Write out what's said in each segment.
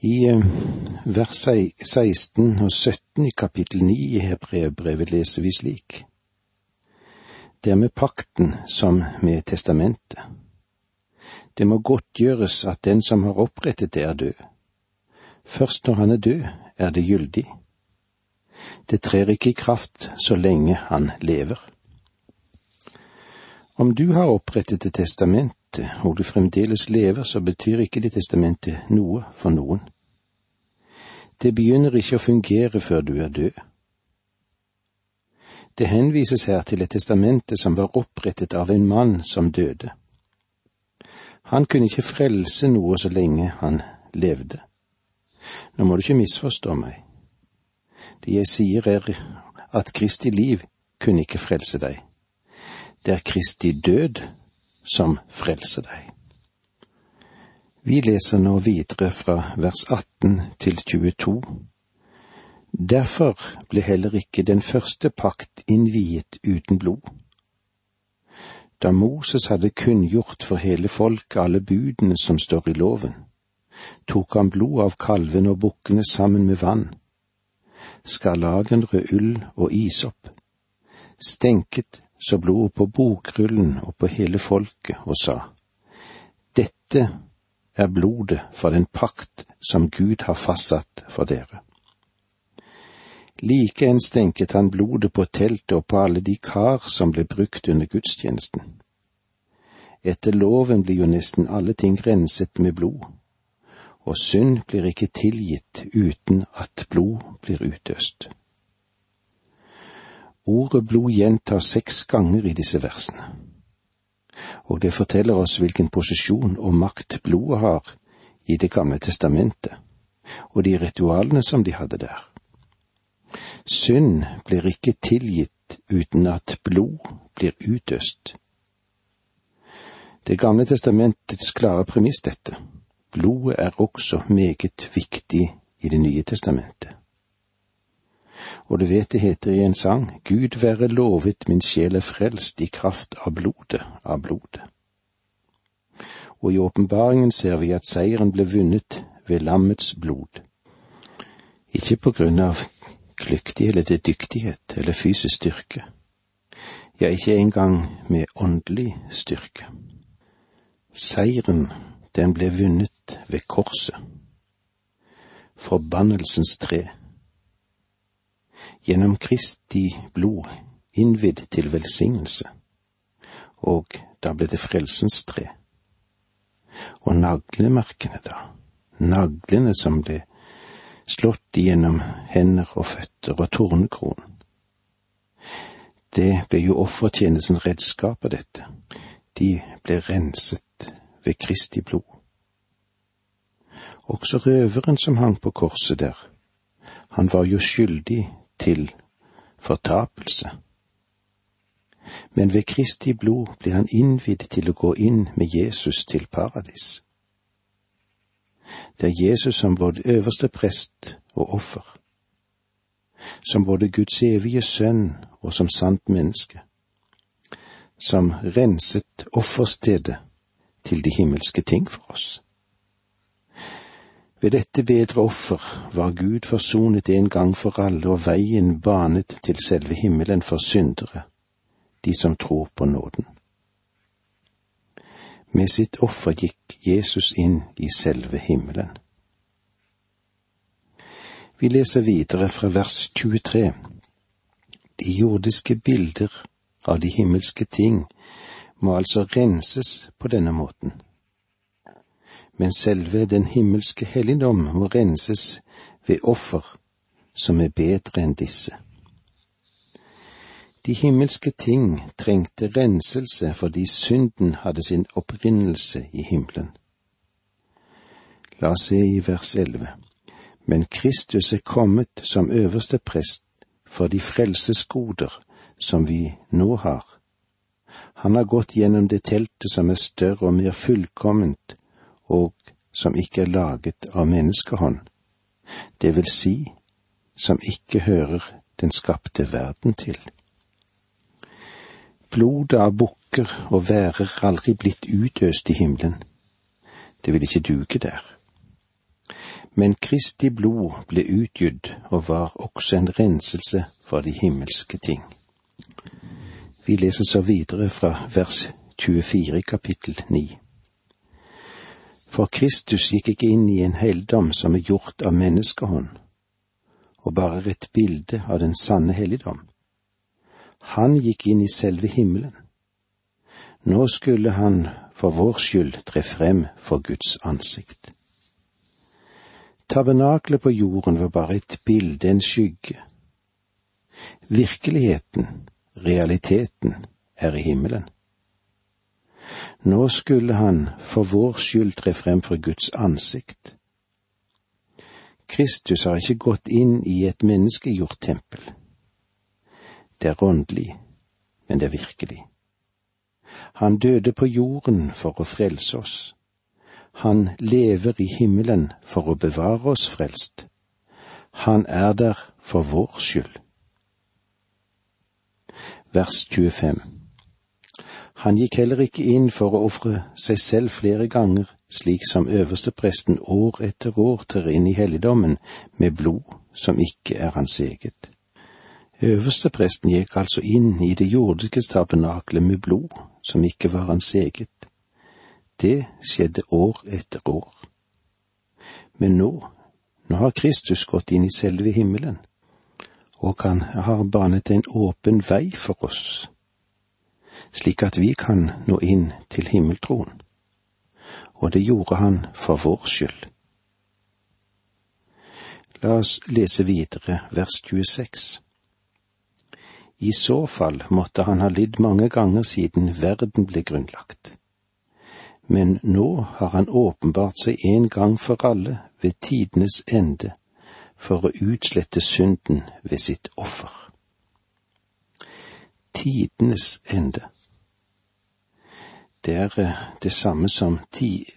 I eh, vers 16 og 17 i kapittel 9 i Hebreerbrevet leser vi slik. Det er med pakten som med testamentet. Det må godtgjøres at den som har opprettet det, er død. Først når han er død, er det gyldig. Det trer ikke i kraft så lenge han lever. Om du har opprettet et testament, og du fremdeles lever, så betyr ikke det testamentet noe for noen. Det begynner ikke å fungere før du er død. Det henvises her til et testamente som var opprettet av en mann som døde. Han kunne ikke frelse noe så lenge han levde. Nå må du ikke misforstå meg. Det jeg sier er at Kristi liv kunne ikke frelse deg. Det er Kristi død som frelser deg. Vi leser nå videre fra vers 18 til 22. Derfor ble heller ikke den første pakt innviet uten blod. Da Moses hadde kunngjort for hele folket alle budene som står i loven, tok han blod av kalvene og bukkene sammen med vann, skarlagenrød ull og isopp, stenket så blodet på bokrullen og på hele folket og sa, Dette er blodet for den pakt som Gud har fastsatt for dere. Like en stenket han blodet på teltet og på alle de kar som ble brukt under gudstjenesten. Etter loven blir jo nesten alle ting renset med blod, og synd blir ikke tilgitt uten at blod blir utøst. Ordet blod gjentas seks ganger i disse versene, og det forteller oss hvilken posisjon og makt blodet har i Det gamle testamentet, og de ritualene som de hadde der. Synd blir ikke tilgitt uten at blod blir utøst. Det gamle testamentets klare premiss dette. Blodet er også meget viktig i Det nye testamentet og du vet det heter i en sang, Gud være lovet, min sjel er frelst i kraft av blodet, av blodet. Og i åpenbaringen ser vi at seieren ble vunnet ved lammets blod. Ikke på grunn av kløktig eller dyktighet eller fysisk styrke, ja, ikke engang med åndelig styrke. Seieren, den ble vunnet ved korset. Forbannelsens tre gjennom Kristi blod innvidd til velsignelse, og da ble det frelsens tre. Og naglemerkene, da, naglene som ble slått igjennom hender og føtter og tornekronen. Det ble jo offertjenesten redskap av dette. De ble renset ved Kristi blod. Også røveren som hang på korset der, han var jo skyldig til fortapelse. Men ved Kristi blod blir han innvidd til å gå inn med Jesus til paradis. Det er Jesus som både øverste prest og offer, som både Guds evige sønn og som sant menneske, som renset offerstedet til de himmelske ting for oss. Ved dette bedre offer var Gud forsonet en gang for alle og veien banet til selve himmelen for syndere, de som tror på nåden. Med sitt offer gikk Jesus inn i selve himmelen. Vi leser videre fra vers 23. De jordiske bilder av de himmelske ting må altså renses på denne måten men selve den himmelske helligdom må renses ved offer som er bedre enn disse. De himmelske ting trengte renselse fordi synden hadde sin opprinnelse i himmelen. La oss se i vers 11. Men Kristus er kommet som øverste prest for de frelsesgoder som vi nå har. Han har gått gjennom det teltet som er større og mer fullkomment og som ikke er laget av menneskehånd, det vil si som ikke hører den skapte verden til. Blodet av bukker og værer aldri blitt utøst i himmelen, det vil ikke duke der. Men Kristi blod ble utgydd og var også en renselse for de himmelske ting. Vi leser så videre fra vers 24 i kapittel 9. For Kristus gikk ikke inn i en helligdom som er gjort av menneskehånd, og bare et bilde av den sanne helligdom. Han gikk inn i selve himmelen. Nå skulle han for vår skyld tre frem for Guds ansikt. Tabernaklet på jorden var bare et bilde, en skygge. Virkeligheten, realiteten, er i himmelen. Nå skulle han for vår skyld tre frem for Guds ansikt. Kristus har ikke gått inn i et menneskegjort tempel. Det er åndelig, men det er virkelig. Han døde på jorden for å frelse oss. Han lever i himmelen for å bevare oss frelst. Han er der for vår skyld. Vers 25 Han gikk heller ikke inn for å ofre seg selv flere ganger, slik som øverstepresten år etter år trer inn i helligdommen med blod som ikke er hans eget. Øverstepresten gikk altså inn i det jordiske tabernaklet med blod som ikke var hans eget. Det skjedde år etter år. Men nå, nå har Kristus gått inn i selve himmelen, og han har banet en åpen vei for oss slik at vi kan nå inn til himmeltroen. Og det gjorde han for vår skyld. La oss lese videre vers 26. I så fall måtte han ha lidd mange ganger siden verden ble grunnlagt. Men nå har han åpenbart seg en gang for alle ved tidenes ende for å utslette synden ved sitt offer. Tidenes ende det er det samme som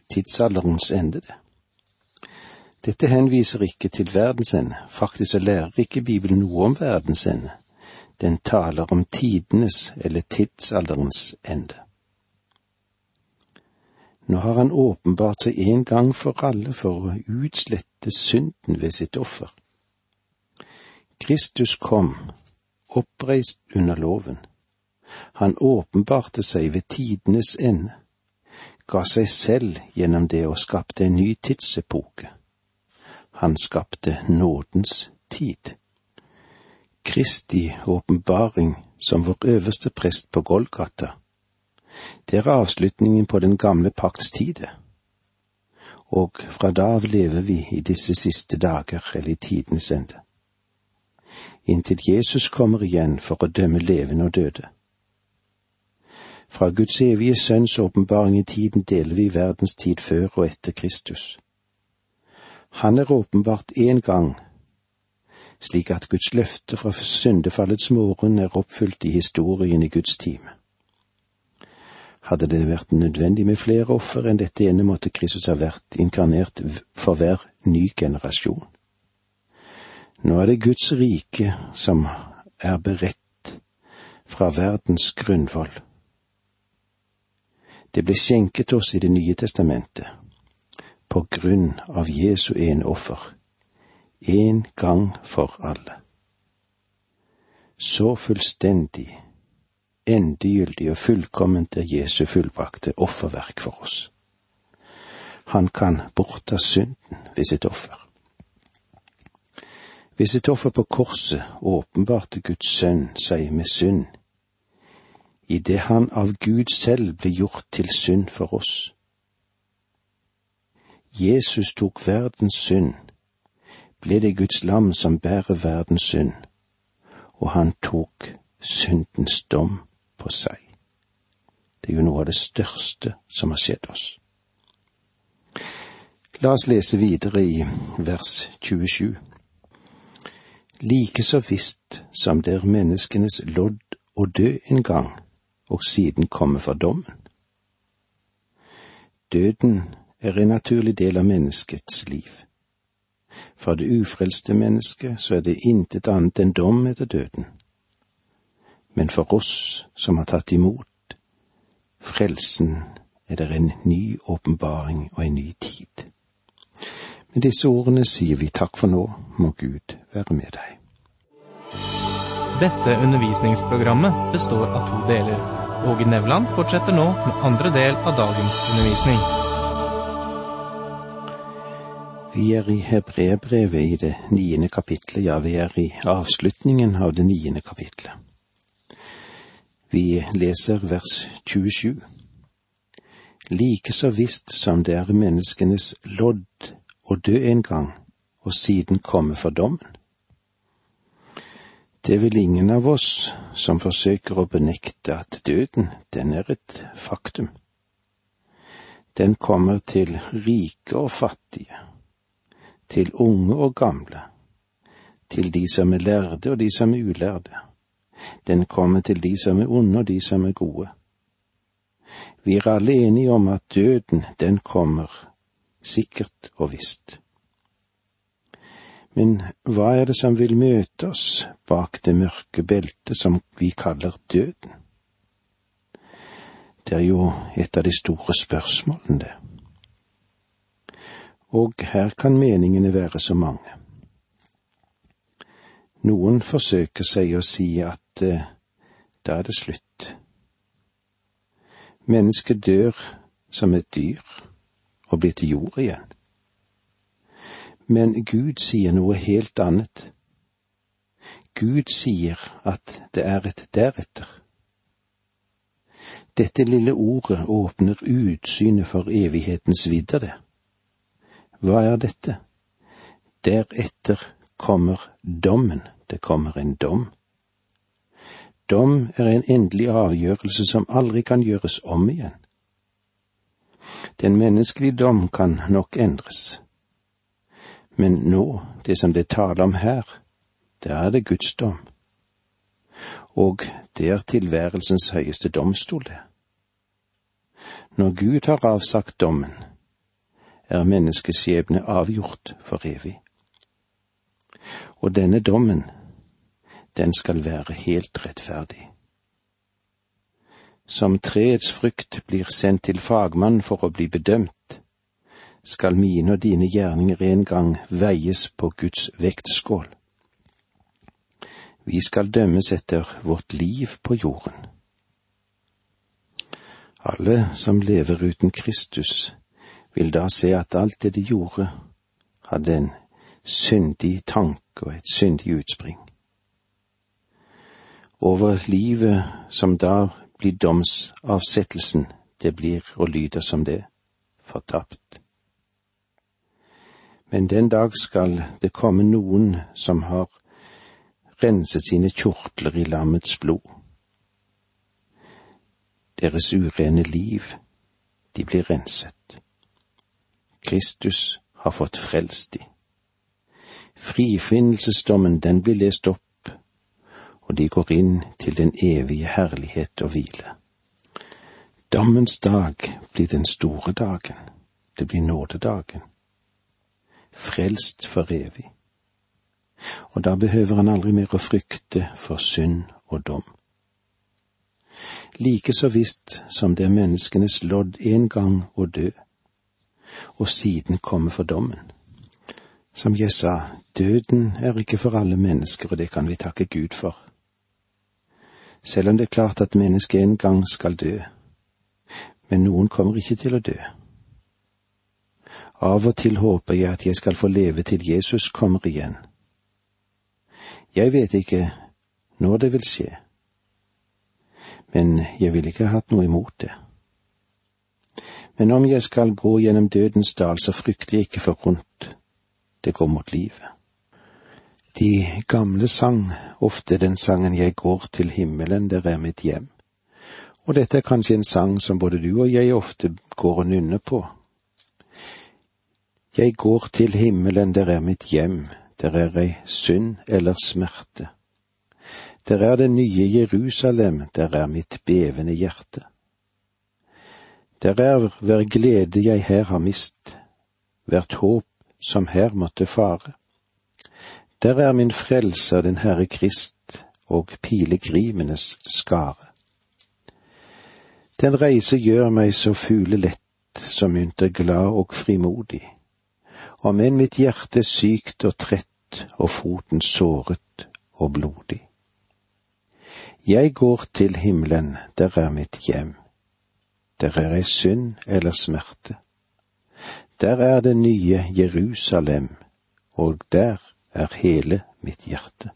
tidsalderens ende, det. Dette henviser ikke til verdens ende, faktisk så lærer ikke Bibelen noe om verdens ende. Den taler om tidenes eller tidsalderens ende. Nå har han åpenbart seg en gang for alle for å utslette synden ved sitt offer. Kristus kom, oppreist under loven han åpenbarte seg ved tidenes ende, ga seg selv gjennom det og skapte en ny tidsepoke. Han skapte nådens tid. Kristi åpenbaring som vår øverste prest på Golgata. Det er avslutningen på den gamle pakts tide. Og fra da av lever vi i disse siste dager, eller i tidenes ende. Inntil Jesus kommer igjen for å dømme levende og døde. Fra Guds evige Sønns åpenbaring i tiden deler vi verdens tid før og etter Kristus. Han er åpenbart én gang, slik at Guds løfte fra syndefallets morgen er oppfylt i historien i Guds time. Hadde det vært nødvendig med flere offer enn dette ene, måtte Kristus ha vært inkarnert for hver ny generasjon. Nå er det Guds rike som er beredt fra verdens grunnvoll det ble skjenket oss i Det nye testamentet, på grunn av Jesu ene offer, en gang for alle. Så fullstendig, endegyldig og fullkomment er Jesu fullbrakte offerverk for oss. Han kan borta synden ved sitt offer. Ved sitt offer på korset åpenbarte Guds sønn seg med synd idet han av Gud selv ble gjort til synd for oss. Jesus tok verdens synd, ble det Guds lam som bærer verdens synd, og han tok syndens dom på seg. Det er jo noe av det største som har skjedd oss. La oss lese videre i vers 27. Like så visst som det er menneskenes lodd å dø en gang, og siden komme for dommen. Døden er en naturlig del av menneskets liv. For det ufrelste mennesket så er det intet annet enn dom etter døden. Men for oss som har tatt imot frelsen, er det en ny åpenbaring og en ny tid. Med disse ordene sier vi takk for nå, må Gud være med deg. Dette undervisningsprogrammet består av to deler. Åge Nevland fortsetter nå med andre del av dagens undervisning. Vi er i Hebrebrevet i det niende kapitlet, ja, vi er i avslutningen av det niende kapitlet. Vi leser vers 27. Like så visst som det er menneskenes lodd å dø en gang og siden komme for dommen. Det er vel ingen av oss som forsøker å benekte at døden, den er et faktum. Den kommer til rike og fattige, til unge og gamle, til de som er lærde og de som er ulærde. Den kommer til de som er onde og de som er gode. Vi er alle enige om at døden, den kommer sikkert og visst. Men hva er det som vil møte oss bak det mørke beltet som vi kaller døden? Det er jo et av de store spørsmålene, det. Og her kan meningene være så mange. Noen forsøker seg å si at eh, da er det slutt. Mennesket dør som et dyr og blir til jord igjen. Men Gud sier noe helt annet. Gud sier at det er et deretter. Dette lille ordet åpner utsynet for evighetens vidder, det. Hva er dette? Deretter kommer dommen, det kommer en dom. Dom er en endelig avgjørelse som aldri kan gjøres om igjen. Den menneskelige dom kan nok endres. Men nå, det som det taler om her, der er det Guds dom. Og det er tilværelsens høyeste domstol, det. Når Gud har avsagt dommen, er menneskeskjebne avgjort for evig. Og denne dommen, den skal være helt rettferdig som treets frykt blir sendt til fagmann for å bli bedømt, skal mine og dine gjerninger en gang veies på Guds vektskål. Vi skal dømmes etter vårt liv på jorden. Alle som lever uten Kristus, vil da se at alt det de gjorde, hadde en syndig tanke og et syndig utspring. Over livet som da blir domsavsettelsen, det blir og lyder som det, fortapt. Men den dag skal det komme noen som har renset sine kjortler i lammets blod. Deres urene liv, de blir renset. Kristus har fått frelst de. Frifinnelsesdommen, den blir lest opp og de går inn til den evige herlighet og hvile. Dommens dag blir den store dagen, det blir nådedagen. Frelst for evig. Og da behøver han aldri mer å frykte for synd og dom. Like så visst som det er menneskenes lodd en gang å dø, og siden komme for dommen. Som jeg sa, døden er ikke for alle mennesker, og det kan vi takke Gud for selv om det er klart at mennesket en gang skal dø. Men noen kommer ikke til å dø. Av og til håper jeg at jeg skal få leve til Jesus kommer igjen. Jeg vet ikke når det vil skje, men jeg ville ikke hatt noe imot det. Men om jeg skal gå gjennom dødens dal, så frykter jeg ikke for rundt. Det går mot livet. De gamle sang ofte den sangen Jeg går til himmelen, der er mitt hjem. Og dette er kanskje en sang som både du og jeg ofte går og nynner på. Jeg går til himmelen, der er mitt hjem, der er ei synd eller smerte. Der er det nye Jerusalem, der er mitt bevende hjerte. Der er hver glede jeg her har mist, hvert håp som her måtte fare. Der er min frelser, den Herre Krist, og pilegrimenes skare. Den reise gjør meg så fuglelett, så munter glad og frimodig, om enn mitt hjerte er sykt og trett og foten såret og blodig. Jeg går til himmelen, der er mitt hjem. Der er ei synd eller smerte. Der er det nye Jerusalem, og der er hele mitt hjerte.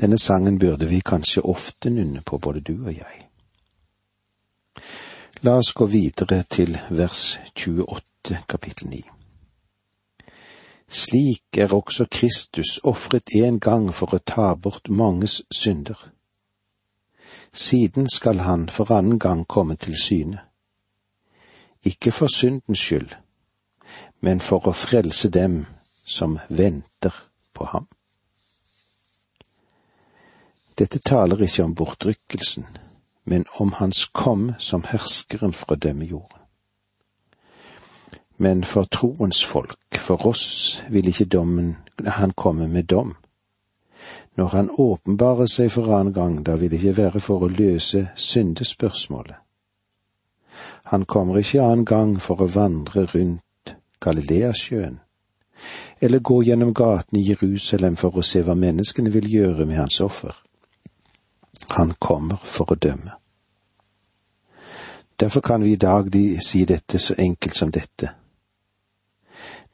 Denne sangen burde vi kanskje ofte nynne på, både du og jeg. La oss gå videre til vers 28, kapittel ni. Slik er også Kristus ofret en gang for å ta bort manges synder. Siden skal han for annen gang komme til syne. Ikke for syndens skyld, men for å frelse dem som venter på ham. Dette taler ikke om bortrykkelsen, men om hans komme som herskeren for å dømme dømmejorden. Men for troens folk, for oss, vil ikke dommen, han komme med dom. Når han åpenbarer seg for annen gang, da vil det ikke være for å løse syndespørsmålet. Han kommer ikke annen gang for å vandre rundt Galileasjøen, eller gå gjennom gatene i Jerusalem for å se hva menneskene vil gjøre med hans offer. Han kommer for å dømme. Derfor kan vi i dag si dette så enkelt som dette.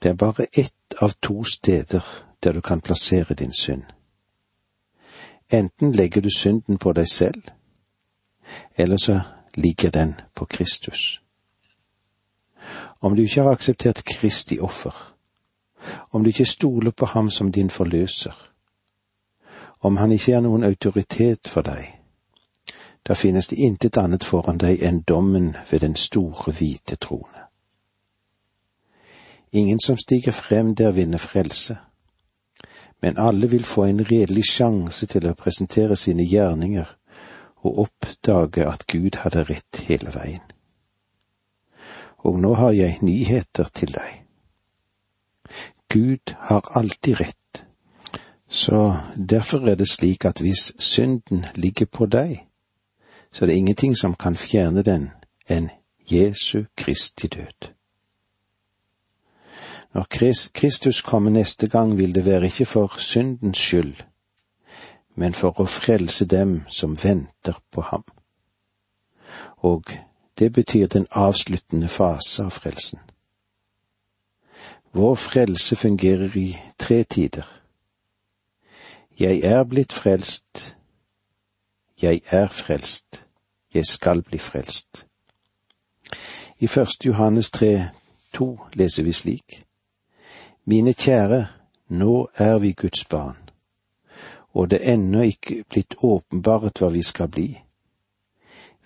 Det er bare ett av to steder der du kan plassere din synd. Enten legger du synden på deg selv, eller så ligger den på Kristus. Om du ikke har akseptert Kristi offer, om du ikke stoler på ham som din forløser, om han ikke er noen autoritet for deg, da finnes det intet annet foran deg enn dommen ved den store, hvite trone. Ingen som stiger frem der vinner frelse, men alle vil få en redelig sjanse til å presentere sine gjerninger og oppdage at Gud hadde rett hele veien. Og nå har jeg nyheter til deg. Gud har alltid rett så derfor er det slik at hvis synden ligger på deg, så er det ingenting som kan fjerne den enn Jesu Kristi død. Når Kristus kommer neste gang, vil det være ikke for syndens skyld, men for å frelse dem som venter på ham. Og det betyr den avsluttende fase av frelsen. Vår frelse fungerer i tre tider jeg er blitt frelst. Jeg er frelst. Jeg skal bli frelst. I første Johannes tre, to leser vi slik. Mine kjære, nå er vi Guds barn, og det er ennå ikke blitt åpenbart hva vi skal bli.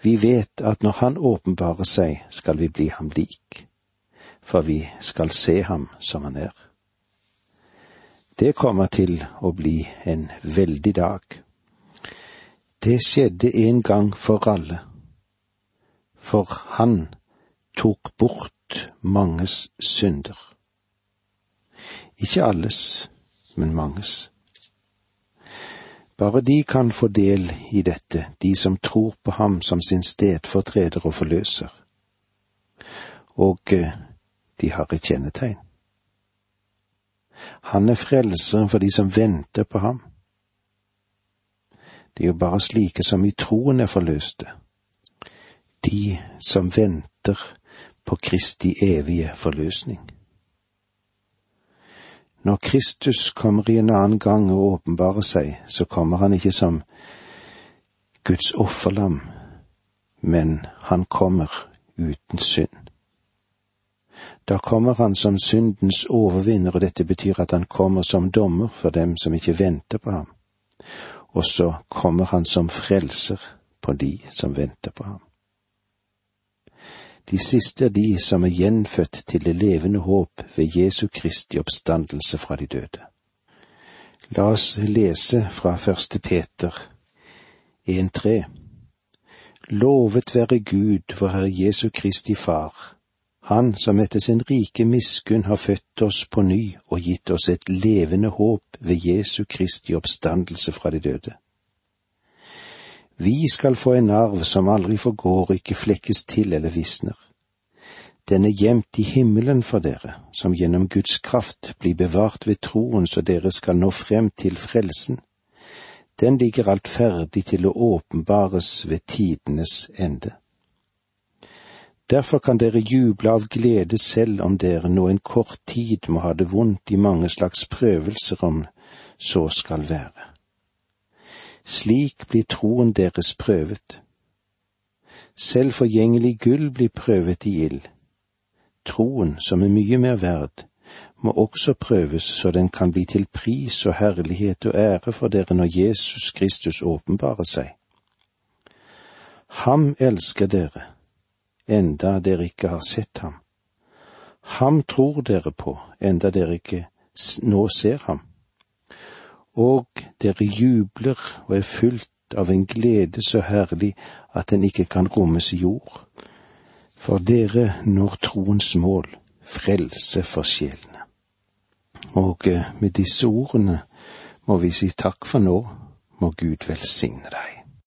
Vi vet at når Han åpenbarer seg, skal vi bli ham lik, for vi skal se ham som han er. Det kommer til å bli en veldig dag. Det skjedde en gang for alle, for han tok bort manges synder. Ikke alles, men manges. Bare de kan få del i dette, de som tror på ham som sin stedfortreder og forløser. Og eh, de har et kjennetegn. Han er frelseren for de som venter på ham. Det er jo bare slike som i troen er forløste, de som venter på Kristi evige forløsning. Når Kristus kommer i en annen gang og åpenbarer seg, så kommer han ikke som Guds offerlam, men han kommer uten synd. Da kommer han som syndens overvinner, og dette betyr at han kommer som dommer for dem som ikke venter på ham. Og så kommer han som frelser på de som venter på ham. De siste er de som er gjenfødt til det levende håp ved Jesu Kristi oppstandelse fra de døde. La oss lese fra første Peter 1.3. Lovet være Gud, vår Herre Jesu Kristi Far han som etter sin rike miskunn har født oss på ny og gitt oss et levende håp ved Jesu Kristi oppstandelse fra de døde. Vi skal få en arv som aldri forgår ikke flekkes til eller visner. Den er gjemt i himmelen for dere, som gjennom Guds kraft blir bevart ved troen så dere skal nå frem til frelsen. Den ligger alt ferdig til å åpenbares ved tidenes ende. Derfor kan dere juble av glede selv om dere nå en kort tid må ha det vondt i mange slags prøvelser om så skal være. Slik blir troen deres prøvet. Selv forgjengelig gull blir prøvet i ild. Troen, som er mye mer verd, må også prøves så den kan bli til pris og herlighet og ære for dere når Jesus Kristus åpenbarer seg. Ham elsker dere, enda dere ikke har sett ham. Ham tror dere på, enda dere ikke nå ser ham. Og dere jubler og er fylt av en glede så herlig at den ikke kan rommes i jord. For dere når troens mål, frelse for sjelene. Og eh, med disse ordene må vi si takk for nå, må Gud velsigne deg.